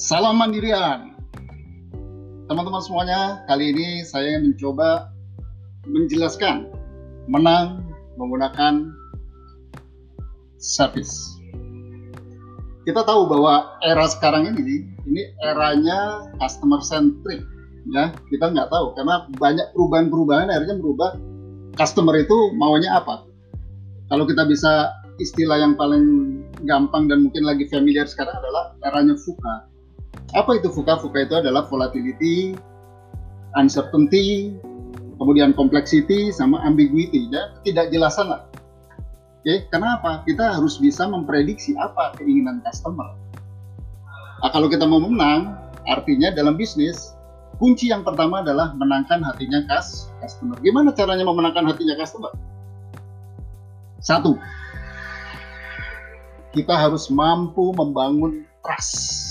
Salam Mandirian. Teman-teman semuanya, kali ini saya mencoba menjelaskan menang menggunakan service. Kita tahu bahwa era sekarang ini, ini eranya customer centric, ya. Kita nggak tahu karena banyak perubahan-perubahan akhirnya merubah customer itu maunya apa. Kalau kita bisa istilah yang paling gampang dan mungkin lagi familiar sekarang adalah eranya VUCA. Apa itu VUCA? VUCA itu adalah volatility, uncertainty, kemudian complexity, sama ambiguity. Tidak jelasan lah. Oke, kenapa? Kita harus bisa memprediksi apa keinginan customer. Nah, kalau kita mau menang, artinya dalam bisnis, kunci yang pertama adalah menangkan hatinya kas customer. Gimana caranya memenangkan hatinya customer? Satu, kita harus mampu membangun trust.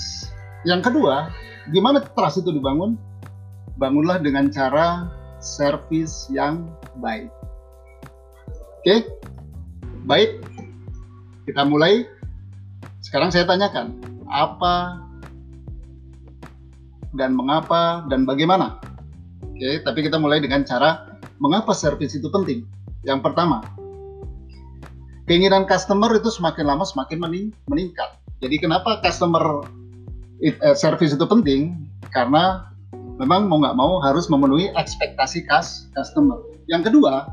Yang kedua, gimana trust itu dibangun? Bangunlah dengan cara service yang baik. Oke, baik. Kita mulai. Sekarang saya tanyakan, apa dan mengapa dan bagaimana? Oke, tapi kita mulai dengan cara mengapa service itu penting. Yang pertama, keinginan customer itu semakin lama semakin mening meningkat. Jadi kenapa customer it, uh, service itu penting? Karena memang mau nggak mau harus memenuhi ekspektasi kas customer. Yang kedua,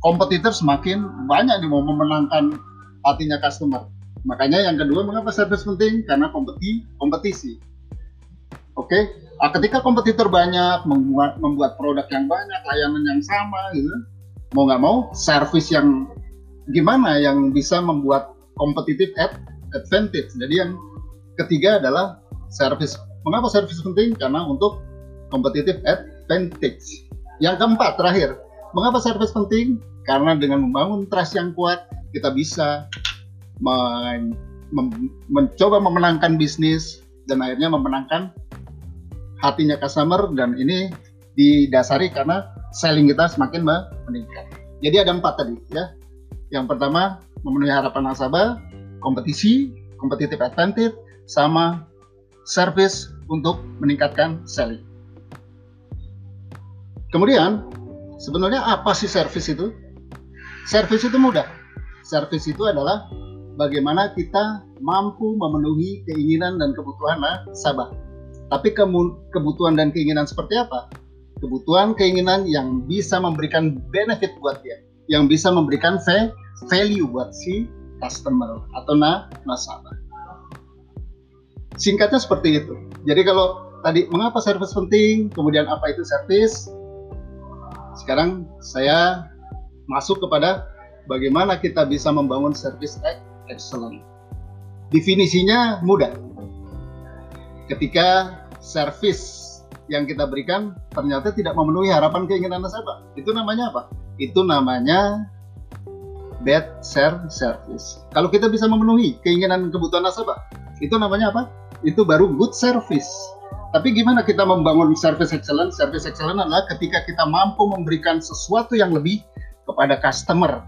kompetitor semakin banyak nih mau memenangkan hatinya customer. Makanya yang kedua mengapa service penting? Karena kompeti kompetisi. Oke, okay? nah, ketika kompetitor banyak membuat membuat produk yang banyak, layanan yang sama gitu, mau nggak mau service yang gimana yang bisa membuat competitive advantage. Jadi yang ketiga adalah service. Mengapa service penting? Karena untuk competitive advantage. Yang keempat terakhir, mengapa service penting? Karena dengan membangun trust yang kuat, kita bisa men men mencoba memenangkan bisnis dan akhirnya memenangkan hatinya customer dan ini didasari karena selling kita semakin meningkat. Jadi ada empat tadi ya. Yang pertama, memenuhi harapan nasabah, kompetisi, competitive advantage, sama service untuk meningkatkan selling. Kemudian, sebenarnya apa sih service itu? Service itu mudah. Service itu adalah bagaimana kita mampu memenuhi keinginan dan kebutuhan nasabah. Tapi kebutuhan dan keinginan seperti apa? Kebutuhan keinginan yang bisa memberikan benefit buat dia yang bisa memberikan value buat si customer atau na nasabah. Singkatnya seperti itu. Jadi kalau tadi mengapa service penting, kemudian apa itu service? Sekarang saya masuk kepada bagaimana kita bisa membangun service excellent. Definisinya mudah. Ketika service yang kita berikan ternyata tidak memenuhi harapan keinginan nasabah, itu namanya apa? itu namanya bad service. Kalau kita bisa memenuhi keinginan kebutuhan nasabah, itu namanya apa? Itu baru good service. Tapi gimana kita membangun service excellent? Service excellent adalah ketika kita mampu memberikan sesuatu yang lebih kepada customer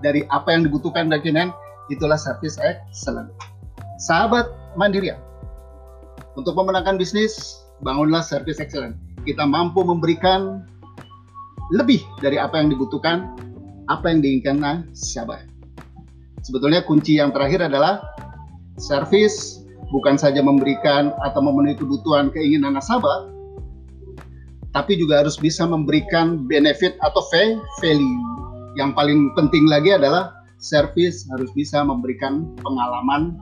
dari apa yang dibutuhkan dan keinginan, itulah service excellent. Sahabat Mandirian, untuk memenangkan bisnis, bangunlah service excellent. Kita mampu memberikan lebih dari apa yang dibutuhkan, apa yang diinginkan nasabah. Sebetulnya kunci yang terakhir adalah service bukan saja memberikan atau memenuhi kebutuhan keinginan nasabah, tapi juga harus bisa memberikan benefit atau value. Yang paling penting lagi adalah service harus bisa memberikan pengalaman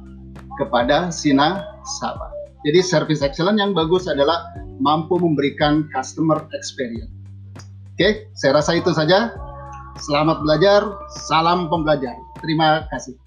kepada si nasabah. Jadi service excellent yang bagus adalah mampu memberikan customer experience. Oke, saya rasa itu saja. Selamat belajar, salam pembelajar. Terima kasih.